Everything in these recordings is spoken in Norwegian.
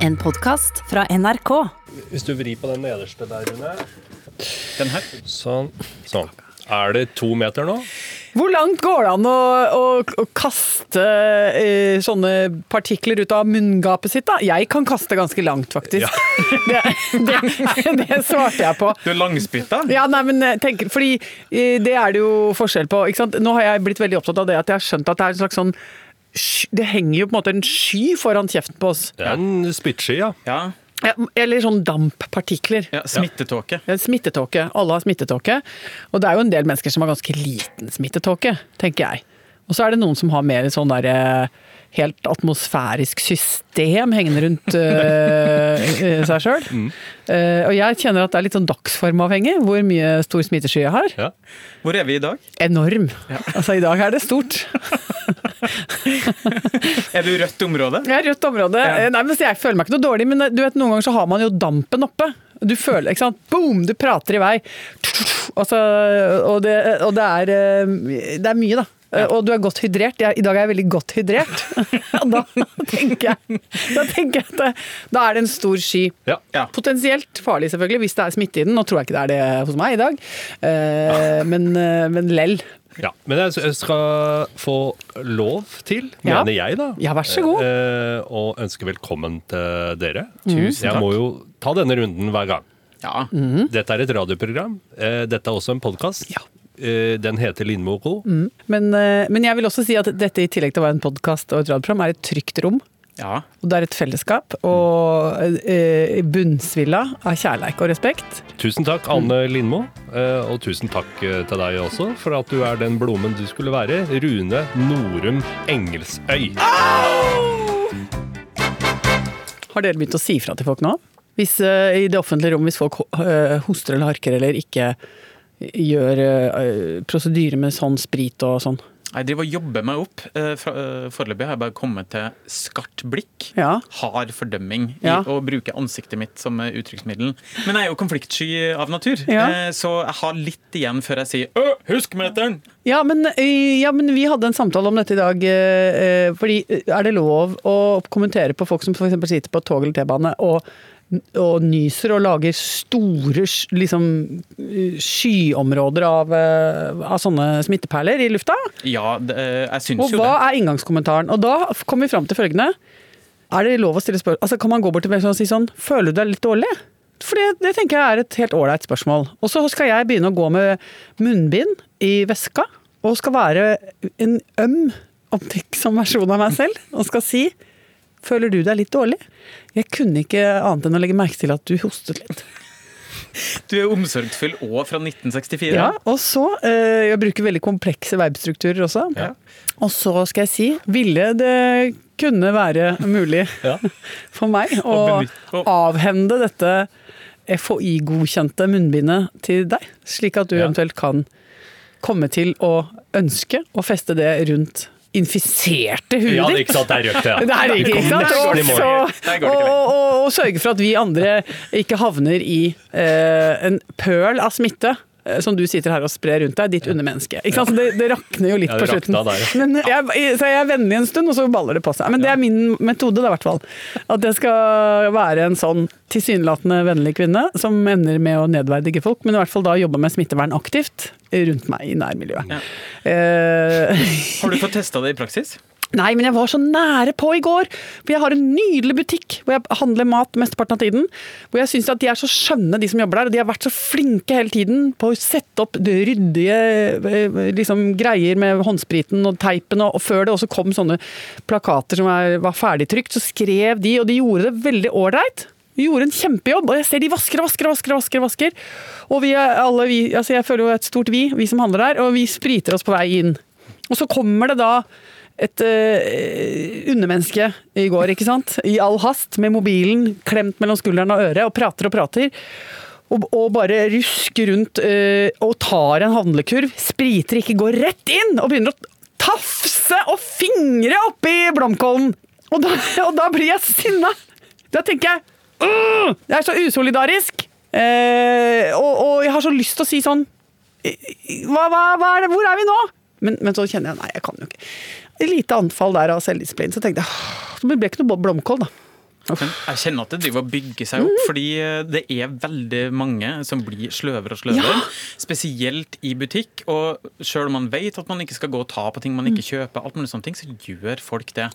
En podkast fra NRK. Hvis du vrir på den nederste der, Rune. Den her. Sånn. sånn. Er det to meter nå? Hvor langt går det an å, å, å kaste eh, sånne partikler ut av munngapet sitt? da? Jeg kan kaste ganske langt, faktisk. Det, det, det svarte jeg på. Du er langspytta? Ja, nei, men eh, tenk, fordi eh, Det er det jo forskjell på. ikke sant? Nå har jeg blitt veldig opptatt av det at jeg har skjønt at det er en slags sånn Det henger jo på en måte en sky foran kjeften på oss. Det er en spyttsky, ja. Ja. Ja, Eller sånn damppartikler. ja smittetåke. Ja, Smittetåke. Alle har smittetåke. Og det er jo en del mennesker som har ganske liten smittetåke, tenker jeg. Og så er det noen som har mer sånn der eh, helt atmosfærisk system hengende rundt øh, seg sjøl. og jeg kjenner at det er litt sånn dagsformavhengig hvor mye stor smittesky jeg har. ja. Hvor er vi i dag? Enorm. Altså i dag er det stort. Er du rødt område? Jeg er rødt område. Ja. Nei, men Jeg føler meg ikke noe dårlig, men du vet, noen ganger så har man jo dampen oppe. Du føler, ikke sant? Boom! Du prater i vei. Altså, og det, og det, er, eh, det er mye, da. Ja. Og du er godt hydrert. I dag er jeg veldig godt hydrert. Da tenker jeg, da tenker jeg at det, da er det en stor sky. ja. Ja. Potensielt farlig, selvfølgelig, hvis det er smitte i den. Nå tror jeg ikke det er det hos meg i dag, Eh, men, eh, men lell. Ja, Men jeg skal få lov til, Ja. mener jeg da, Ja, vær så god. eh, å ønske velkommen til dere. Tusen takk. Jeg må jo ta denne runden hver gang. Ja. Dette er et radioprogram. Eh, Dette er også en podkast. Ja. Den heter Lindmo og co. Men, eh, men jeg vil også si at dette, i tillegg til å være en podkast og et radioprogram, er et trygt rom. Ja. Og det er et fellesskap og eh, bunnsvilla av kjærleik og respekt. Tusen takk, Anne Lindmo. eh, Og tusen takk eh, til deg også for at du er den blomen du skulle være. Rune Norum Engelsøy. Har dere begynt å si fra til folk nå? Hvis eh, I det offentlige rom, hvis folk eh, hoster eller harker eller ikke gjør prosedyre med sånn sprit og sånn. Jeg driver og jobber meg opp. Eh, eh, Foreløpig har jeg bare kommet til skarpt blikk. Ja. Hard fordømming Ja. å bruke ansiktet mitt som eh, uttrykksmiddel. Men jeg er jo konfliktsky av natur, Ja. så jeg har litt igjen før jeg sier Øh, husk meteren! Ja men, ja, men vi hadde en samtale om dette i dag. fordi er det lov å kommentere på folk som f.eks. sitter på tog eller T-bane og, og nyser og lager store liksom, eh, skyområder av, eh, av sånne smitteperler i lufta? Ja, det, eh, jeg syns Og jo hva er inngangskommentaren? Og da kommer vi fram til følgende. Er det lov å stille spørsmål? Altså, kan man gå bort til mennesker og si sånn Føler du deg litt dårlig? For det, det tenker jeg er et helt ålreit spørsmål. Og så skal jeg begynne å gå med munnbind i veska, og skal være en øm, omtenksom versjon av meg selv, og skal si Føler du deg litt dårlig? Jeg kunne ikke annet enn å legge merke til at du hostet litt. Du er omsorgsfull òg fra 1964. Ja, og så eh, Jeg bruker veldig komplekse verbstrukturer også. Ja. Og så skal jeg si Ville det kunne være mulig Ja. for meg å Og og- avhende dette FHI-godkjente munnbindet til deg? Slik at du Ja. eventuelt kan komme til å ønske å feste det rundt infiserte huet Ja, det er ditt. ikke sant, det er rødt, ja. Det er ikke, sant? Der det. Der og, og, og, og sørge for at vi andre ikke havner i eh, en pøl av smitte. Eh, Som du sitter her og sprer rundt deg, ditt undermenneske. Ikke sant? Så det, det rakner jo litt på slutten. Der, ja. Men jeg, så jeg er vennlig en stund, og så baller det på seg. Men det er min metode, da, i hvert fall. At jeg skal være en sånn tilsynelatende vennlig kvinne som ender med å nedverdige folk, men i hvert fall da jobbe med smittevern aktivt rundt meg i nærmiljøet. Ja. Eh, Har du fått testa det i praksis? Nei, men jeg var så nære på i går. For jeg har en nydelig butikk hvor jeg handler mat mesteparten av tiden. Hvor jeg syns at de er så skjønne, de som jobber der. Og de har vært så flinke hele tiden på å sette opp det ryddige eh, liksom, greier med håndspriten og teipen. Og, og før det også kom sånne plakater som er, var ferdigtrykt, så skrev de, og de gjorde det veldig ålreit. De gjorde en kjempejobb, og jeg ser de vasker og vasker og vasker. Vasker, vasker. Og vi er alle, vi, altså jeg føler jo et stort vi, vi som handler der, og vi spriter oss på vei inn. Og så kommer det da et uh, undermenneske i går, ikke sant? I all hast, med mobilen klemt mellom skulderen og øret, og prater og prater. Og, og bare rusker rundt uh, og tar en handlekurv, spriter ikke, går rett inn og begynner å tafse og fingre oppi blomkålen. Og da, og da blir jeg sinna! Da tenker jeg «Åh, Det er så usolidarisk! Uh, og, og jeg har så lyst til å si sånn hva, hva, hva er det, Hvor er vi nå? Men, men så kjenner jeg nei, jeg kan jo ikke. Et lite anfall der av selvdisiplin. Så tenkte jeg «Åh, det ble ikke noe blomkål, da. Jeg kjenner at det driver og bygger seg opp, fordi eh, det er veldig mange som blir sløvere og sløvere. Ja. Spesielt i butikk. Og selv om man vet at man ikke skal gå og ta på ting man ikke kjøper, alt mulig sånne ting, så gjør folk det.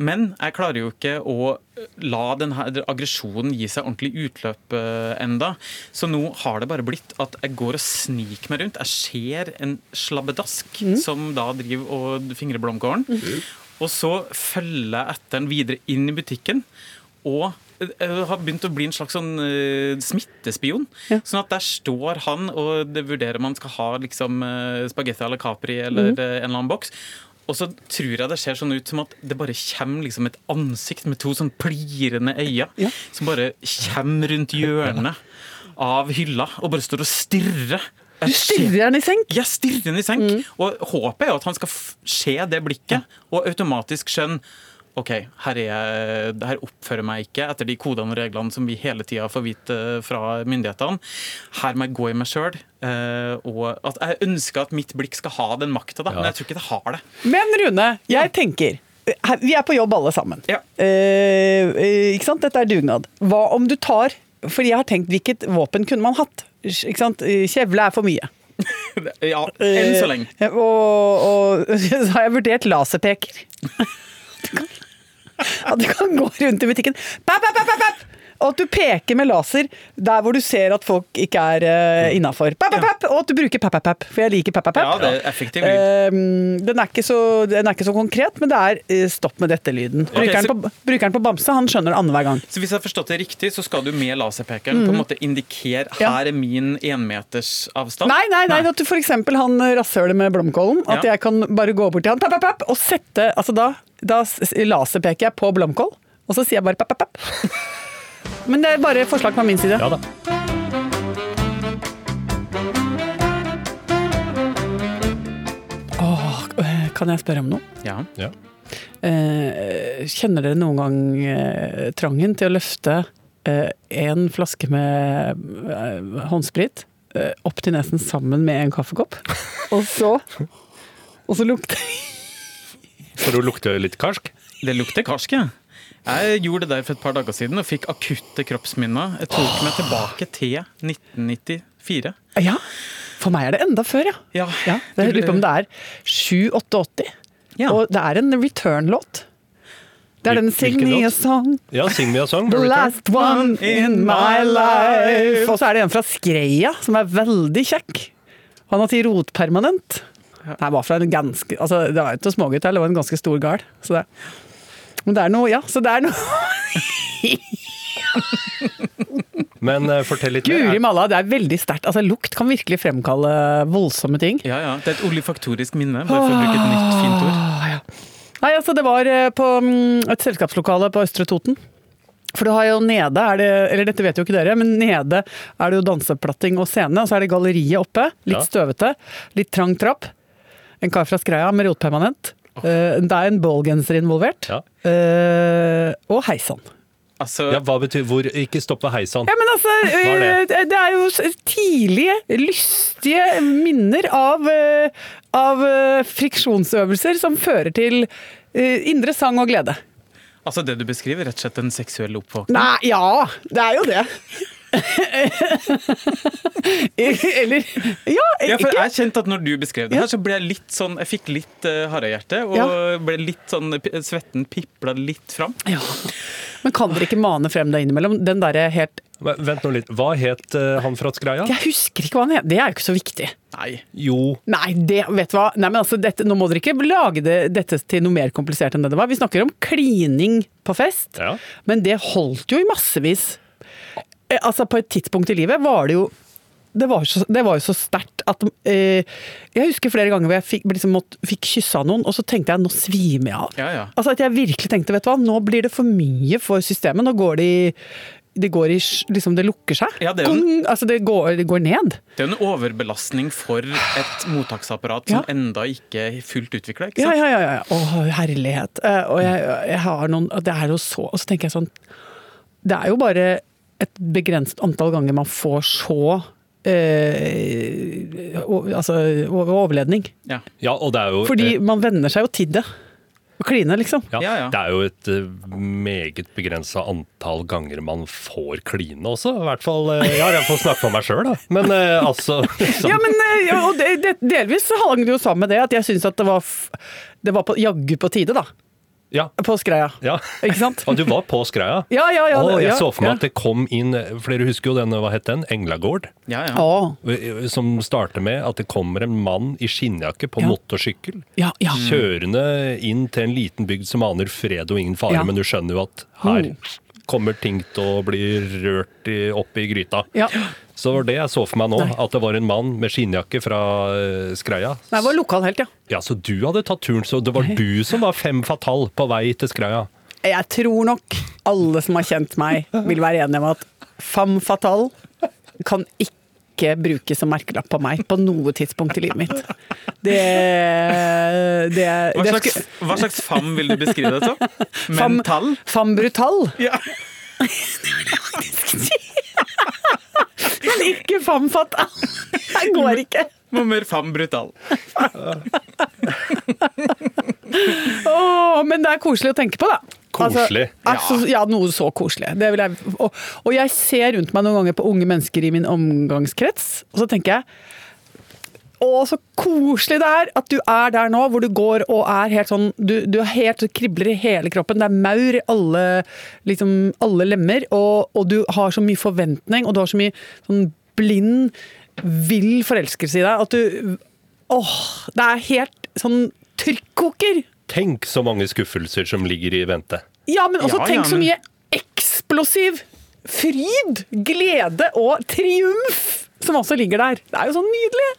Men jeg klarer jo ikke å la denne aggresjonen gi seg ordentlig utløp eh, enda. Så nå har det bare blitt at jeg går og sniker meg rundt. Jeg ser en slabbedask som da driver og fingrer blomkålen. Og så følger jeg etter den videre inn i butikken. Og har begynt å bli en slags sånn uh, smittespion. Ja. Sånn at der står han og det vurderer om han skal ha liksom uh, spagetti à la Capri eller eh, en eller annen boks. Og så tror jeg det ser sånn ut som at det bare kommer liksom et ansikt med to sånn plirende øyne Ja. som bare kommer rundt hjørnet av hylla og bare står og stirrer. Du stirrer den i senk. jeg stirrer den i senk. Og håpet er jo at han skal f- se det blikket og automatisk skjønne OK, her, er jeg, her oppfører jeg meg ikke etter de kodene og reglene som vi hele tida får vite fra myndighetene. Her må jeg gå i meg sjøl. og at jeg ønsker at mitt blikk skal ha den makta. Ja. men jeg tror ikke det har det. Men Rune, jeg tenker her- Vi er på jobb alle sammen. Ja. Eh, eh, ikke sant? Dette er dugnad. Hva om du tar for jeg har tenkt hvilket våpen kunne man hatt? Ikke sant? Kjevle er for mye. Ja, enn så lenge. Eh, Og, og så har jeg vurdert laserpeker. At du kan gå rundt i butikken Papp, pap, pap, pap, pap, og at du peker med laser der hvor du ser at folk ikke er uh, innafor. Og at du bruker pap, pap, pap, for jeg liker pap, pap, Ja, pap. det er effektiv lyd. Eh, den, er så, den er ikke så konkret, men det er eh, stopp med dette-lyden. Brukeren, så- på- brukeren på Bamse han skjønner det annenhver gang. Så hvis jeg har forstått det riktig, så skal du med laserpekeren på en måte indikere Mhm. Her er min énmeters avstand? Nei, nei, nei, at du eksempel han rasshølet med blomkålen. At Ja. jeg kan bare gå bort til han pap, pap, pap, og sette altså da, da laserpeker jeg på blomkål, og så sier jeg bare papp, papp, papp. Men det er bare forslag fra min side. Ja da. Åh, øh, kan jeg spørre om noe? Ja. Ja. Eh, kjenner dere noen gang eh, trangen til å løfte eh, en flaske med eh, håndsprit eh, opp til nesen sammen med en kaffekopp, og så og så lukter For å lukte litt karsk? Det lukter karsk, ja. Jeg gjorde det der for et par dager siden og fikk akutte kroppsminner. Jeg tok meg tilbake til 1994. Ja, for meg er det enda før, ja. Ja, Ja, jeg lurer på om det er 7-88, Ja. og det er en return-låt. Det er den 'Sing me a song'. Ja, Sing me a song. The last one in my life. Og så er det en fra Skreia som er veldig kjekk. Han har til rotpermanent. Det var fra en ganske altså, Det var ikke smågutt det var en ganske stor gard. Så det, men det er noe, ja. Så det er noe Men uh, fortell litt. Guri Er- malla, det er veldig sterkt. Altså, lukt kan virkelig fremkalle voldsomme ting. Ja, ja. Det er et olifaktorisk minne, bare for å bruke et nytt fint ord. Ah, ja. Nei, altså det var eh, på mm, et selskapslokale på Østre Toten. For du har jo nede, er det, eller dette vet jo ikke dere, men nede er det jo danseplatting og scene, og så er det galleriet oppe. Litt Ja. støvete, litt trang trapp. En kar fra Skreia med rotpermanent. Eh, det er en ballgenser involvert. Ja. og og heisann. Altså, Ja, hva betyr hvor Ikke stopp ved heisann. Ja, men altså, det? eh, det er jo tidlige, lystige minner av, eh, av eh, friksjonsøvelser som fører til eh, indre sang og glede. altså det du beskriver, rett og slett en seksuell oppvåkning. Nei, ja, det er jo det. Eller Ja, Ja, for jeg kjente at når du beskrev det her, så ble jeg litt sånn Jeg fikk litt uh, harehjerte, og Ja. ble litt sånn Svetten pipla litt fram. ja. Men kan dere ikke mane frem det innimellom? Den derre helt Men Vent nå litt. Hva het uh, han fra Skreia? Jeg husker ikke hva han het. Det er jo ikke så viktig. Nei. Jo, Nei, det, vet du hva? Nei, men altså, dette, nå må dere ikke lage det, dette til noe mer komplisert enn det det var. Vi snakker om klining på fest, Ja. men det holdt jo i massevis. Eh, Altså, på et tidspunkt i livet var det jo det var, så, det var jo så sterkt at eh, Jeg husker flere ganger hvor jeg fikk, liksom, måtte, fikk kyssa noen, og så tenkte jeg nå svimer jeg av. Ja, ja. Altså At jeg virkelig tenkte vet du hva, nå blir det for mye for systemet. Nå går det i det går i, liksom det lukker seg. Ja, det en- altså det går, det går ned. Det er en overbelastning for et mottaksapparat som Ja. enda ikke er fullt utvikla. Ja, ja, ja. ja. Å, herlighet. Eh, Og jeg, jeg har noen Det er jo så Og så tenker jeg sånn Det er jo bare et begrenset antall ganger man får så eh, o- altså overledning. Ja. ja, og det er jo Fordi man venner seg jo til det. Å kline, liksom. Ja, Ja, ja. Det er jo et eh, meget begrensa antall ganger man får kline også. I hvert fall, eh, ja, Jeg får snakke for meg sjøl, da. Men eh, altså liksom. Ja, men ja, og det, det, delvis så hang det jo sammen med det at jeg syns at det var, f det var på, jaggu på tide, da. Ja, På skreia. ja. Ikke sant? Og du var på skreia? Ja, ja, ja. Å, jeg ja, så for meg ja. at det kom inn Flere husker jo den, hva het den? Englagård? Ja, ja. Å, Som starter med at det kommer en mann i skinnjakke på Ja. motorsykkel. ja, ja. Kjørende inn til en liten bygd som aner fred og ingen fare, Ja. men du skjønner jo at her Mm. Kommer ting til å bli rørt i, opp i gryta. ja. Så var det jeg så for meg nå, Nei. at det var en mann med skinnjakke fra eh, Skreia. Nei, det var lokalhelt, ja. Ja, Så du hadde tatt turen, så det var du som var fem fatal på vei til Skreia? Jeg tror nok alle som har kjent meg, vil være enige om at femme fatal kan ikke brukes som merkelapp på meg på noe tidspunkt i livet mitt. Det, det, Hva det slags, hva slags fam vil du beskrive det som? Fam- fam brutal. Ja. Men ikke fam fatal. Det går ikke. Hva mer fam brutal? Oh, men det er koselig å tenke på, da. Koselig. Altså, altså, ja, noe så koselig. Det vil jeg, og, og jeg ser rundt meg noen ganger på unge mennesker i min omgangskrets, og så tenker jeg å, så koselig det er at du er der nå, hvor du går og er helt sånn Du, du er helt kribler i hele kroppen. Det er maur i alle, liksom, alle lemmer, og, og du har så mye forventning, og du har så mye sånn blind, vill forelskelse i deg at du Åh, det er helt sånn trykkoker. Tenk så mange skuffelser som ligger i vente. Ja, men også Ja, tenk ja, så mye eksplosiv fryd, glede og triumf som også ligger der. Det er jo sånn nydelig.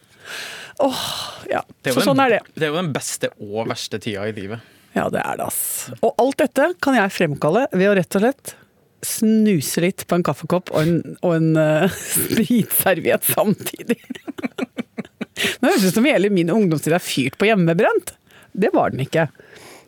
Åh, ja. Så sånn den, er det. det er jo den beste og verste tida i livet. Ja, det er det, ass. Og alt dette kan jeg fremkalle ved å rett og slett snuse litt på en kaffekopp og en, og en uh, spritserviett samtidig. Nå høres det ut som hele min ungdomstid er fyrt på hjemmebrent. Det var den ikke.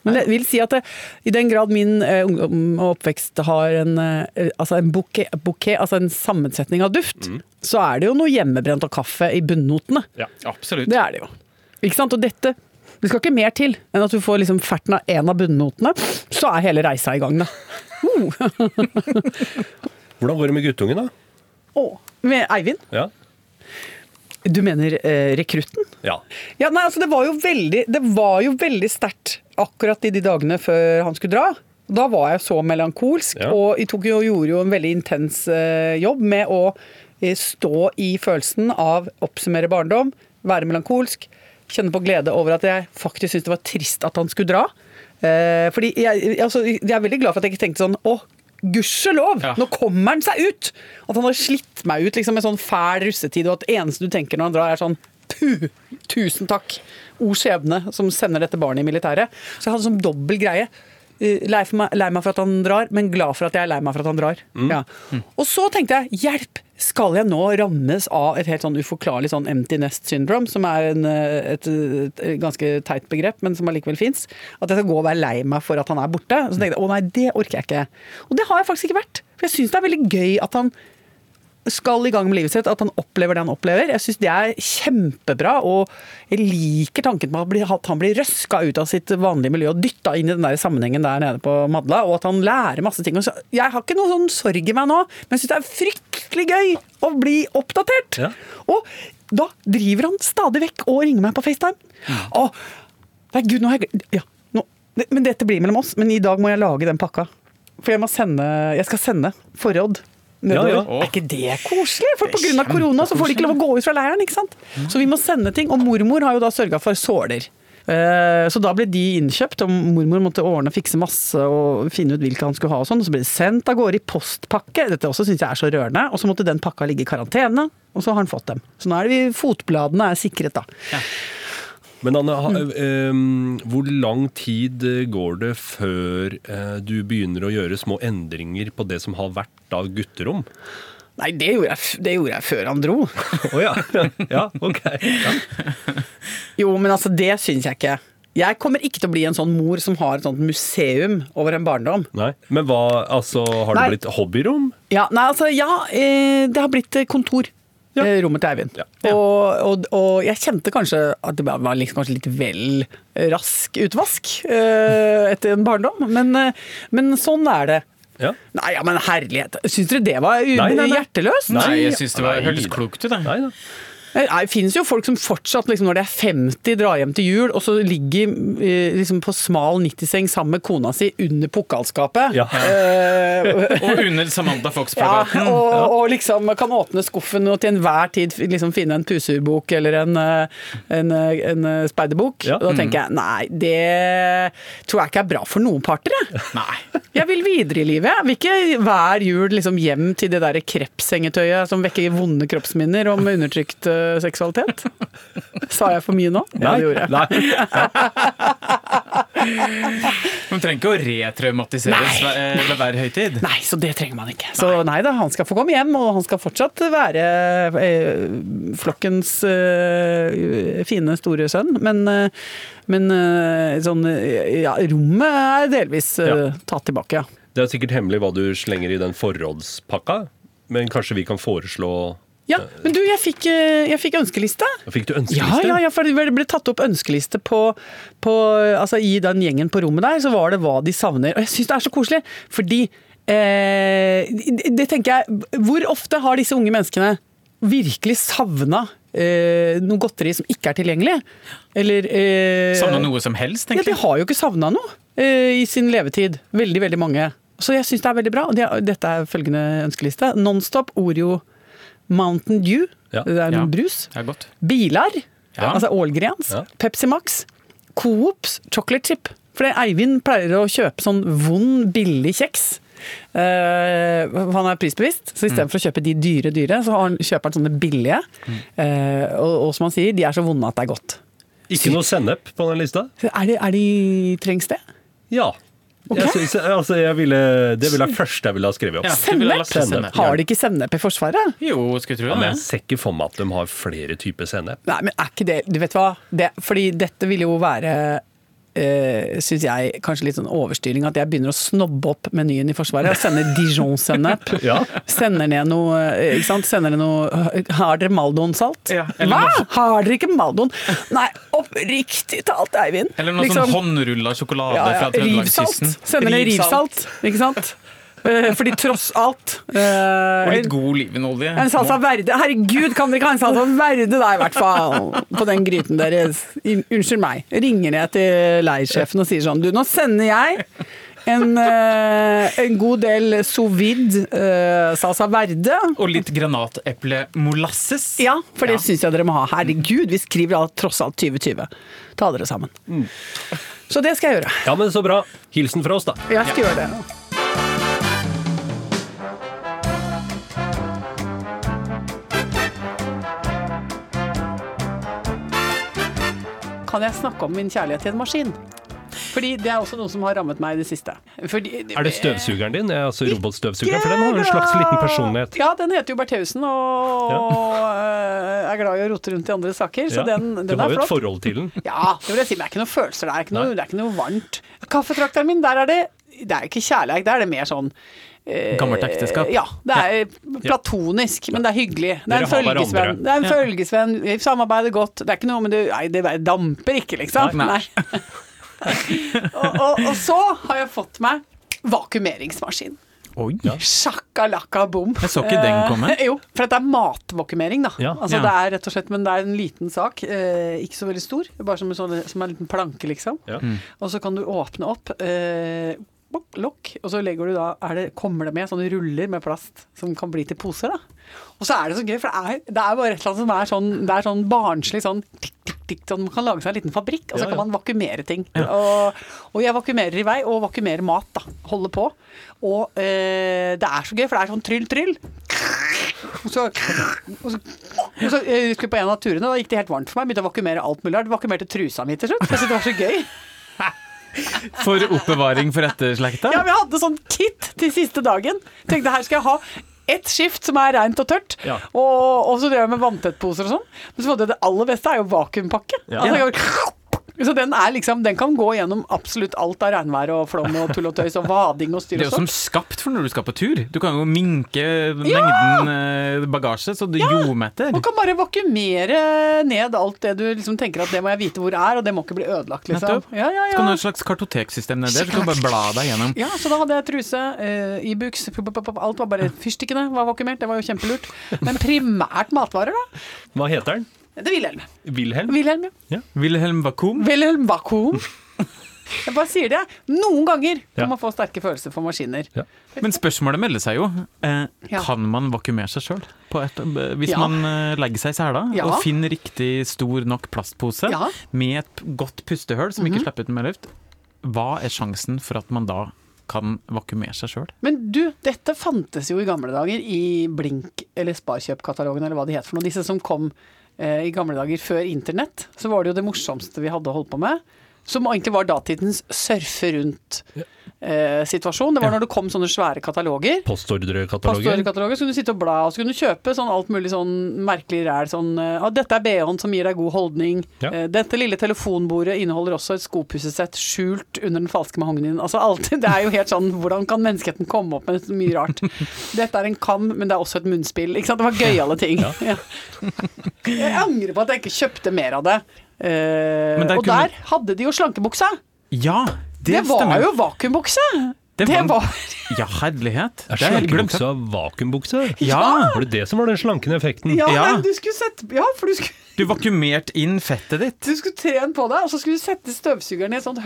Men jeg vil si at det, i den grad min eh, ungdom og oppvekst har en, eh, altså en bouquet, bouquet, altså en sammensetning av duft, så er det jo noe hjemmebrent og kaffe i bunnotene. Ja. Absolutt. Det er det jo. Ikke sant? Og dette Det skal ikke mer til enn at du får liksom ferten av en av bunnotene, så er hele reisa i gang, da. Hvordan går det med guttungen, da? Å, med Eivind? Ja. Du mener eh, rekrutten? ja. Ja, nei, altså det var jo veldig Det veldig sterkt akkurat i de dagene før han skulle dra. Da var jeg så melankolsk, Ja. og jeg tok jo, gjorde jo en veldig intens eh, jobb med å eh, stå i følelsen av oppsummere barndom, være melankolsk, kjenne på glede over at jeg faktisk syntes det var trist at han skulle dra. Eh, fordi jeg, altså, jeg er veldig glad for at jeg ikke tenkte sånn å, gudskjelov, Ja. nå kommer han seg ut! At han har slitt meg ut liksom, med sånn fæl russetid, og at det eneste du tenker når han drar, er sånn Puh, tusen takk, o skjebne, som sender dette barnet i militæret. Så jeg hadde sånn dobbel greie. Eh, Lei, meg, lei meg for at han drar, men glad for at jeg er lei meg for at han drar. Ja. Og så tenkte jeg, hjelp! Skal jeg nå rammes av et helt sånn uforklarlig sånn empty nest syndrome, som er en, eh, et, et ganske teit begrep, men som allikevel fins? At jeg skal gå og være lei meg for at han er borte? Så tenkte jeg å nei, det orker jeg ikke. Og det har jeg faktisk ikke vært. For jeg syns det er veldig gøy at han skal i gang med livet sitt, at han opplever det han opplever. Jeg syns det er kjempebra, og jeg liker tanken på at han blir røska ut av sitt vanlige miljø og dytta inn i den der sammenhengen der nede på Madla, og at han lærer masse ting. Jeg har ikke noe sånn sorg i meg nå, men jeg syns det er fryktelig gøy å bli oppdatert. Ja. Og da driver han stadig vekk og ringer meg på FaceTime. Å, nei, gud, nå har jeg glemt ja, nå, det, Men dette blir mellom oss, men i dag må jeg lage den pakka. For jeg må sende Jeg skal sende forråd. Nedover. Ja, ja. Er ikke det koselig? For Det pga. korona så får de ikke lov å gå ut fra leiren. ikke sant? Så vi må sende ting. Og mormor har jo da sørga for såler. Eh, Så da ble de innkjøpt, og mormor måtte ordne og fikse masse og finne ut hvilke han skulle ha. og sånn, og Så ble de sendt av gårde i postpakke. Dette også syns jeg er så rørende. Og så måtte den pakka ligge i karantene, og så har han fått dem. Så nå er vi, fotbladene er sikret, da. Men Anne, ha, eh, hvor lang tid eh, går det før uh, du begynner å gjøre små endringer på det som har vært av gutterom? Nei, det gjorde jeg, det gjorde jeg før han dro. Å ja. ja, ok. Ja. Jo, men altså, det syns jeg ikke. Jeg kommer ikke til å bli en sånn mor som har et sånt museum over en barndom. Nei. Men hva, altså, har det Nei. blitt hobbyrom? Ja, nei, altså, ja, eh, det har blitt eh, kontor. Ja. eh, rommet til Eivind. Ja. Og, og, og jeg kjente kanskje at det var liksom kanskje litt vel rask utvask eh, etter en barndom, men, eh, men sånn er det. Ja. Nei, ja, men herlighet. Syns dere det var Nei, nei, nei. hjerteløst? Nei, jeg syns det var, hørtes klokt ut. Nei da. Det finnes jo folk som fortsatt, liksom, når de er 50, drar hjem til jul, og så ligger eh, liksom, på smal 90-seng sammen med kona si under pokalskapet. Ja. Eh, Og under Samantha Fox-plakaten. og, og liksom kan åpne skuffen og til enhver tid liksom finne en pusurbok eller en, eh, en, en speiderbok. Ja. Og da tenker jeg nei, det tror jeg ikke er bra for noen parter. jeg. Nei. Jeg vil videre i livet. Jeg vil ikke hver jul liksom hjem til det der krepssengetøyet som vekker vonde kroppsminner om undertrykt seksualitet. Sa jeg for mye nå? Ja, det gjorde jeg. Nei. Man trenger ikke å retraumatiseres ved ved hver høytid. Nei, så det trenger man ikke. Så nei da, han skal få komme hjem, og han skal fortsatt være eh, flokkens eh, fine store sønn. Men, eh, men eh, sånn eh, ja, rommet er delvis eh, Ja. tatt tilbake, ja. Det er sikkert hemmelig hva du slenger i den forrådspakka, men kanskje vi kan foreslå Ja, men du, jeg fikk, eh, jeg fikk ønskeliste. Fikk du ønskeliste? ja, ja, for det ble tatt opp ønskeliste på, på Altså i den gjengen på rommet der, så var det hva de savner. Og jeg syns det er så koselig, fordi eh, det, tenker jeg Hvor ofte har disse unge menneskene virkelig savna eh, noe godteri som ikke er tilgjengelig? Eller eh, Savna noe som helst, Ja, de har jo ikke savna noe eh, i sin levetid. Veldig, veldig mange. Så jeg syns det er veldig bra. Og dette er følgende ønskeliste. Nonstop, Oreo, Mountain Dew. Ja. Det er Ja. brus. Det er godt. Bilar, Ja. altså Ålgrens, Ja. Pepsi Max, Coops, Chocolate Chip. For Eivind pleier å kjøpe sånn vond, billig kjeks. Uh, han er prisbevisst, så istedenfor å kjøpe de dyre, dyre, så har han, kjøper han sånne billige. Eh, og, og som han sier, de er så vonde at det er godt. Ikke noe sennep på den lista? Er det, er de, trengs det? Ja. Jeg synes, altså, jeg ville, det ville være første jeg ville ha skrevet opp. Ja, det ville jeg Sennep. sennep. Har de ikke sennep i Forsvaret? Jo, skulle tro Ja, men jeg ser ikke for meg at de har flere typer sennep. Nei, men er ikke det Du vet hva? Det, fordi dette vil jo være Uh, Syns jeg kanskje litt sånn overstyring at jeg begynner å snobbe opp menyen i Forsvaret. Jeg sender Dijon-sennep. Ja. Sender ned noe eh, Ikke sant? Sender ned noe Har dere Maldon-salt? Ja, Hva?! noe- Har dere ikke Maldon? Nei, oppriktig talt, Eivind. Eller noe Liksom- sånn håndrulla sjokolade ja, ja, fra Trøndelagskysten. Rivsalt. Sender ned rivsalt, ikke sant? Eh, Fordi tross alt eh, Og litt god olivenolje. En salsa verde. Herregud, kan dere ikke ha en salsa verde da, i hvert fall? På den gryten deres. Unnskyld meg. Ringer jeg til leirsjefen og sier sånn Du, nå sender jeg en, eh, en god del sous vide eh, salsa verde. Og litt granateplemolasses. Ja, for det Ja. syns jeg dere må ha. Herregud, vi skriver alt, tross alt 2020. Ta dere sammen. Så det skal jeg gjøre. Ja, men så bra. Hilsen fra oss, da. Jeg skal gjøre det. Kan jeg snakke om min kjærlighet til en maskin? Fordi det er også noe som har rammet meg i det siste. Fordi, Er det støvsugeren din? Er altså robotstøvsugeren? For den har en slags liten personlighet. Ja, den heter jo Bertheussen og ja. er glad i å rote rundt i andre saker, så Ja. den, Du har er jo et forhold til den. Ja, det vil jeg si, men det er ikke noe følelser der. Det er ikke noe, det er ikke noe varmt. Kaffetrakteren min, der er det Det er ikke kjærlighet, der er det mer sånn Gammelt ekteskap. Ja, det er platonisk, men det er hyggelig. Det er en følgesvenn. Det er en Ja. følgesvenn. Vi samarbeider godt. Det er ikke noe med det Nei, det damper ikke, liksom. Nei. Nei. og, og, og så har jeg fått meg vakuumeringsmaskin. Oi. Sjakalaka bom. Jeg så ikke den komme. Eh, jo, for det er matvakumering, da. Ja. Altså Ja. Det er rett og slett, men det er en liten sak. Eh, ikke så veldig stor, bare som en, sånn, som en liten planke, liksom. Ja. Og så kan du åpne opp eh, bop, lokk, og så legger du da er det, Kommer det med sånne ruller med plast som kan bli til poser, da. Og så er det så gøy, for det er, det er bare et eller annet som er sånn, det er sånn barnslig sånn tikk, tikk, tikk, sånn Man kan lage seg en liten fabrikk, og så Ja, kan man vakuumere ting. Og, og jeg vakuumerer i vei, og vakuumerer mat, da. Holder på. Og eh, det er så gøy, for det er sånn tryll, tryll. Og så, og så, og så eh, skulle jeg på en av turene, da gikk det helt varmt for meg. Begynte å vakuumere alt mulig rart. Vakuumerte trusa mi til slutt. Jeg syntes det var så gøy. For oppbevaring for etterslekta? Ja, vi hadde sånn kit til siste dagen. Tenkte her skal jeg ha ett skift som er rent og tørt, Ja. og, og så drev jeg med vanntettposer og sånn. Men så var det det aller beste er jo vakuumpakke. Ja. Altså, jeg, Så den er liksom, den kan gå gjennom absolutt alt av regnvær og flom og tull og tøys og vading og styr Det er jo som sånn. skapt for når du skal på tur. Du kan jo minke mengden ja! bagasje, så du ljometer. Man kan bare vakumere ned alt det du liksom tenker at det må jeg vite hvor er, og det må ikke bli ødelagt, liksom. Nettopp. Ja, ja, Så kan du ha ja. et slags kartoteksystem nedi der, så kan du bare bla deg gjennom. Ja, så da hadde jeg truse, uh, Ibux, pop, alt var bare Fyrstikkene var vakumert, det var jo kjempelurt. Men primært matvarer, da? Hva heter den? Det er Wilhelm. Wilhelm? Wilhelm, ja. Wilhelm Vakuum. Wilhelm Vakuum. Jeg bare sier det. Noen ganger kan Ja. man få sterke følelser for maskiner. Men spørsmålet melder seg jo. Eh, Ja. Kan man vakuumere seg sjøl? Hvis Ja. man eh, legger seg i sela Ja. og finner riktig stor nok plastpose Ja. med et godt pustehull som ikke slipper ut mer luft, hva er sjansen for at man da kan vakuumere seg sjøl? Men du, dette fantes jo i gamle dager i Blink- eller Sparkjøp-katalogen, eller hva de het for noe. Disse som kom i gamle dager før internett. Så var det jo det morsomste vi hadde holdt på med. Som egentlig var datidens surfe rundt-situasjon. det var Ja. når det kom sånne svære kataloger. Postordrekataloger? Postordrekataloger, så kunne du sitte og bla, og så kunne du kjøpe sånn alt mulig sånn merkelig ræl. Sånn eh, ah, 'Dette er BH-en som gir deg god holdning'. Ja. Eh, 'Dette lille telefonbordet inneholder også et skopussesett skjult under den falske mahognien'. Altså alltid, Det er jo helt sånn Hvordan kan menneskeheten komme opp med så mye rart? Dette er en kam, men det er også et munnspill. Ikke sant? Det var gøyale ting. Ja. Jeg angrer på at jeg ikke kjøpte mer av det. Eh, der og kunne- der hadde de jo slankebuksa. Ja, det, Det, var stemmer. jo vakuumbukse! Det Det var- Ja, herlighet. Er slankebuksa vakuumbukse? Ja. Var det det som var den slankende effekten? Ja, Ja. nei, du skulle sette Ja, for du skulle Du vakuumerte inn fettet ditt. Du skulle trene på det, og så skulle du sette støvsugeren i et sånt.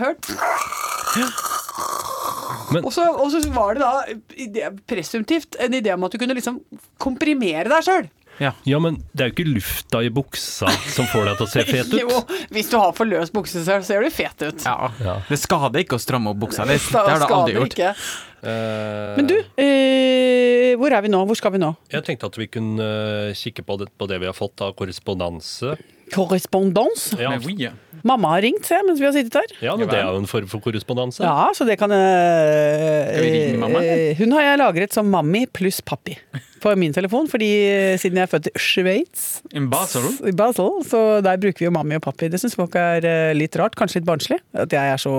Men- og, så, og så var det da presumtivt presumptivt en idé om at du kunne liksom komprimere deg sjøl. Ja. Ja, men det er jo ikke lufta i buksa som får deg til å se fet ut. Jo, hvis du har for løs bukse, så ser du fet ut. Ja. Ja. Det skader ikke å stramme opp buksa litt. Det det har du aldri gjort. ikke. Eh, Men du, eh, hvor er vi nå? Hvor skal vi nå? Jeg tenkte at vi kunne eh, kikke på det, på det vi har fått av korrespondanse. Korrespondans. Ja, Oui. Mamma har ringt, se, mens vi har sittet her. ja det er jo en form for korrespondanse. Ja, så det kan øh, Skal vi ringe mamma, eh, Hun har jeg lagret som mammi pluss pappi på min telefon, fordi eh, siden jeg er født i Sveits In Basel. i Basel, så der bruker vi jo mammi og pappi. Det syns folk er litt rart, kanskje litt barnslig. At jeg er så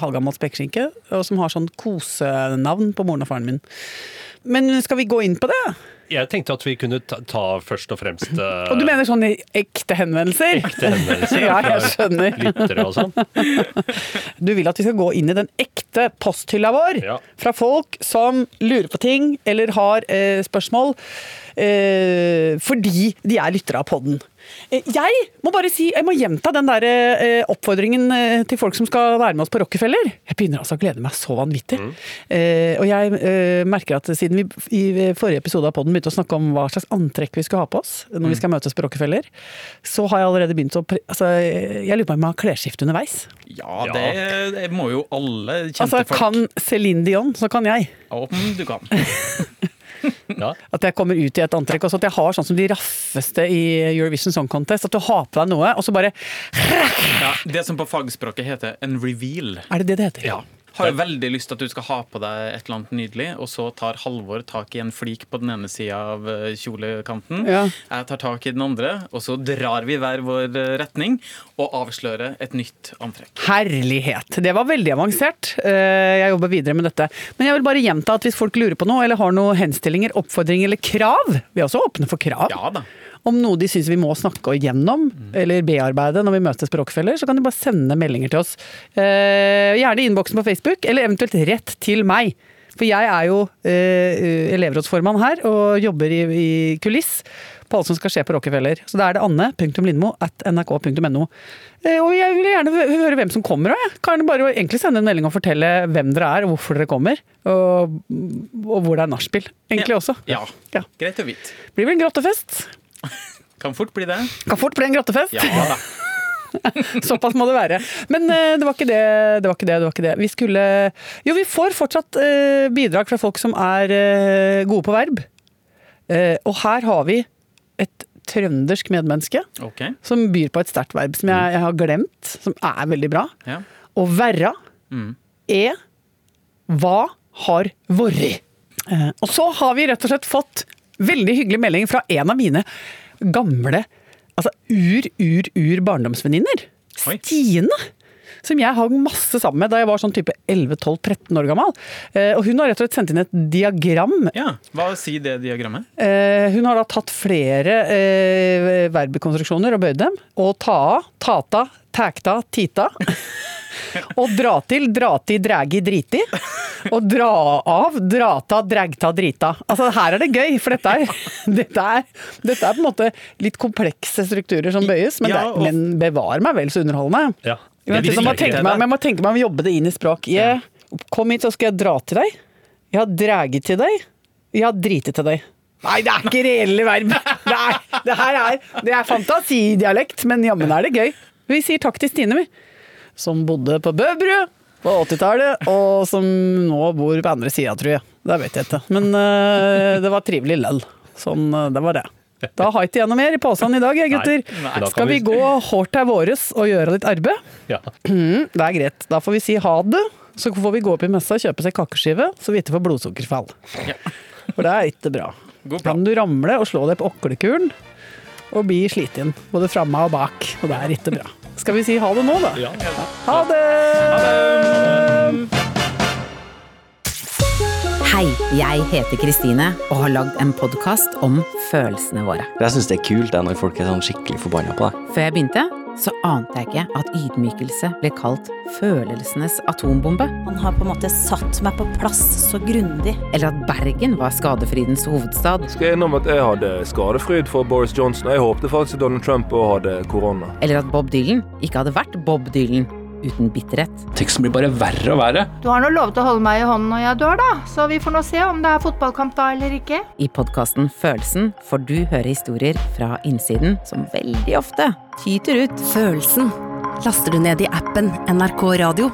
halvgammel spekeskinke, og som har sånn kosenavn på moren og faren min. Men skal vi gå inn på det? Jeg tenkte at vi kunne ta, ta først og fremst uh, Og du mener sånn ekte henvendelser? ekte henvendelser Ja, jeg skjønner. lyttere og sånn. Du vil at vi skal gå inn i den ekte posthylla vår Ja. fra folk som lurer på ting eller har uh, spørsmål uh, fordi de er lyttere av podden. Eh, Jeg må bare si, jeg må gjenta den der eh, oppfordringen eh, til folk som skal være med oss på Rockefeller. Jeg begynner altså å glede meg så vanvittig. Eh, og jeg merker at siden vi i forrige episode av podden begynte å snakke om hva slags antrekk vi skal ha på oss når vi skal møtes på Rockefeller, så har jeg allerede begynt å altså, Jeg lurer på om jeg må ha klesskift underveis. Ja, det, det må jo alle kjente Altså, folk. kan Céline Dion, så kan jeg. Ja, du kan. Ja. At jeg kommer ut i et antrekk. Og så at jeg har sånn som de raffeste i Eurovision Song Contest. At du har på deg noe, og så bare Ja, det som på fagspråket heter en reveal. Er det det det heter? Ja. Har jo veldig lyst til at du skal ha på deg et eller annet nydelig, og så tar Halvor tak i en flik på den ene sida av eh, kjolekanten. Ja. Jeg tar tak i den andre, og så drar vi hver vår eh, retning og avslører et nytt antrekk. Herlighet. Det var veldig avansert. Eh, Jeg jobber videre med dette. Men jeg vil bare gjenta at hvis folk lurer på noe, eller har noen henstillinger, oppfordringer eller krav Vi er også åpne for krav. Ja da. Om noe de syns vi må snakke igjennom, eller bearbeide når vi møtes på Rockefeller, så kan de bare sende meldinger til oss. Eh, gjerne i innboksen på Facebook, eller eventuelt rett til meg. For jeg er jo eh, elevrådsformann her, og jobber i, i kuliss på alt som skal skje på Rockefeller. Så da er det anne.lindmo at nrk.no. Eh, og jeg vil gjerne høre hvem som kommer òg. Kan bare egentlig sende en melding og fortelle hvem dere er, og hvorfor dere kommer. Og, og hvor det er nachspiel, egentlig Ja. også. Ja. Ja. Greit å vite. Blir vel en grottefest. Kan fort bli det. Kan fort bli en grottefest. Ja da. Såpass må det være. Men eh, det var ikke det. det, var ikke det, det, var ikke det. Vi skulle Jo, vi får fortsatt eh, bidrag fra folk som er eh, gode på verb. Og her har vi et trøndersk medmenneske okay. som byr på et sterkt verb som jeg, jeg har glemt, som er veldig bra. Ja. Å verra Mm. er hva har vorri. Og så har vi rett og slett fått veldig hyggelig melding fra en av mine gamle altså ur-ur-ur barndomsvenninner. Stine. Som jeg hang masse sammen med da jeg var sånn type 11-12-13 år gammel. Eh, og hun har rett og slett sendt inn et diagram. Ja, Hva sier det diagrammet? Eh, hun har da tatt flere verbekonstruksjoner og bøyd dem. Og ta av, tata, tækta, tita. Og dra til, dra til, dragi, driti. Og dra av, drata, dragta, drita. Altså her er det gøy, for dette er, dette er, dette er på en måte litt komplekse strukturer som bøyes, men, Ja, og- men bevar meg vel så underholdende. Ja. Jeg, vet, Det må tenke meg, jeg må tenke meg å jobbe det inn i språk. Jeg, kom hit, så skal jeg dra til deg. Jeg har dræget til deg. Jeg har driti til deg. Nei, det er ikke reelle verb! Det, er, det her er, det er fantasidialekt, men jammen er det gøy. Vi sier takk til Stine, vi. Som bodde på Bøbru på 80-tallet, og som nå bor på andre sida, tror jeg. Det vet jeg ikke. Men uh, det var trivelig lell. Sånn, øh, det var det. Da har jeg ikke noe mer i posen i dag, gutter. Nei, nei, Skal vi vi- gå hårdt til våres og gjøre litt arbeid? Ja. Mm, det er greit. Da får vi si ha det. Så får vi gå opp i messa og kjøpe seg kakeskive, så vi ikke får blodsukkerfall. For det er ikke bra. Kan du ramle og slå deg på oklekulen og bli sliten. Både framme og bak. Og det er ikke bra. Skal vi si ha det nå, da? Ja. Ha det! Hei, jeg heter Kristine og har lagd en podkast om følelsene våre. Jeg syns det er kult det når folk er sånn skikkelig forbanna på deg. Før jeg begynte, så ante jeg ikke at ydmykelse ble kalt følelsenes atombombe. Han har på en måte satt meg på plass så grundig. Eller at Bergen var skadefrydens hovedstad. skal innom at jeg hadde skadefryd for Boris Johnson. og Jeg håpte faktisk at Donald Trump òg hadde korona. Eller at Bob Dylan ikke hadde vært Bob Dylan uten bitterhet. Teksten blir bare verre og verre. Du har nå lovet å holde meg i hånden når jeg dør, da, så vi får nå se om det er fotballkamp da eller ikke. I podkasten Følelsen får du høre historier fra innsiden som veldig ofte tyter ut. Følelsen laster du ned i appen NRK Radio.